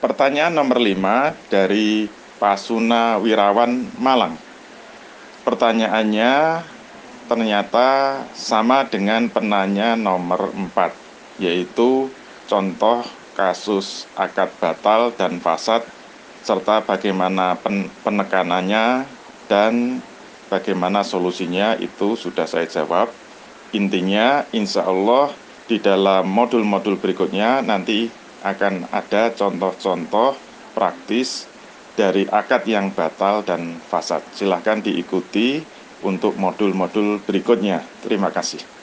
Pertanyaan nomor 5 dari Pasuna Wirawan Malang. Pertanyaannya ternyata sama dengan penanya nomor 4, yaitu contoh kasus akad batal dan fasad serta bagaimana pen penekanannya dan bagaimana solusinya itu sudah saya jawab. Intinya insya Allah di dalam modul-modul berikutnya nanti akan ada contoh-contoh praktis dari akad yang batal dan fasad. Silahkan diikuti untuk modul-modul berikutnya. Terima kasih.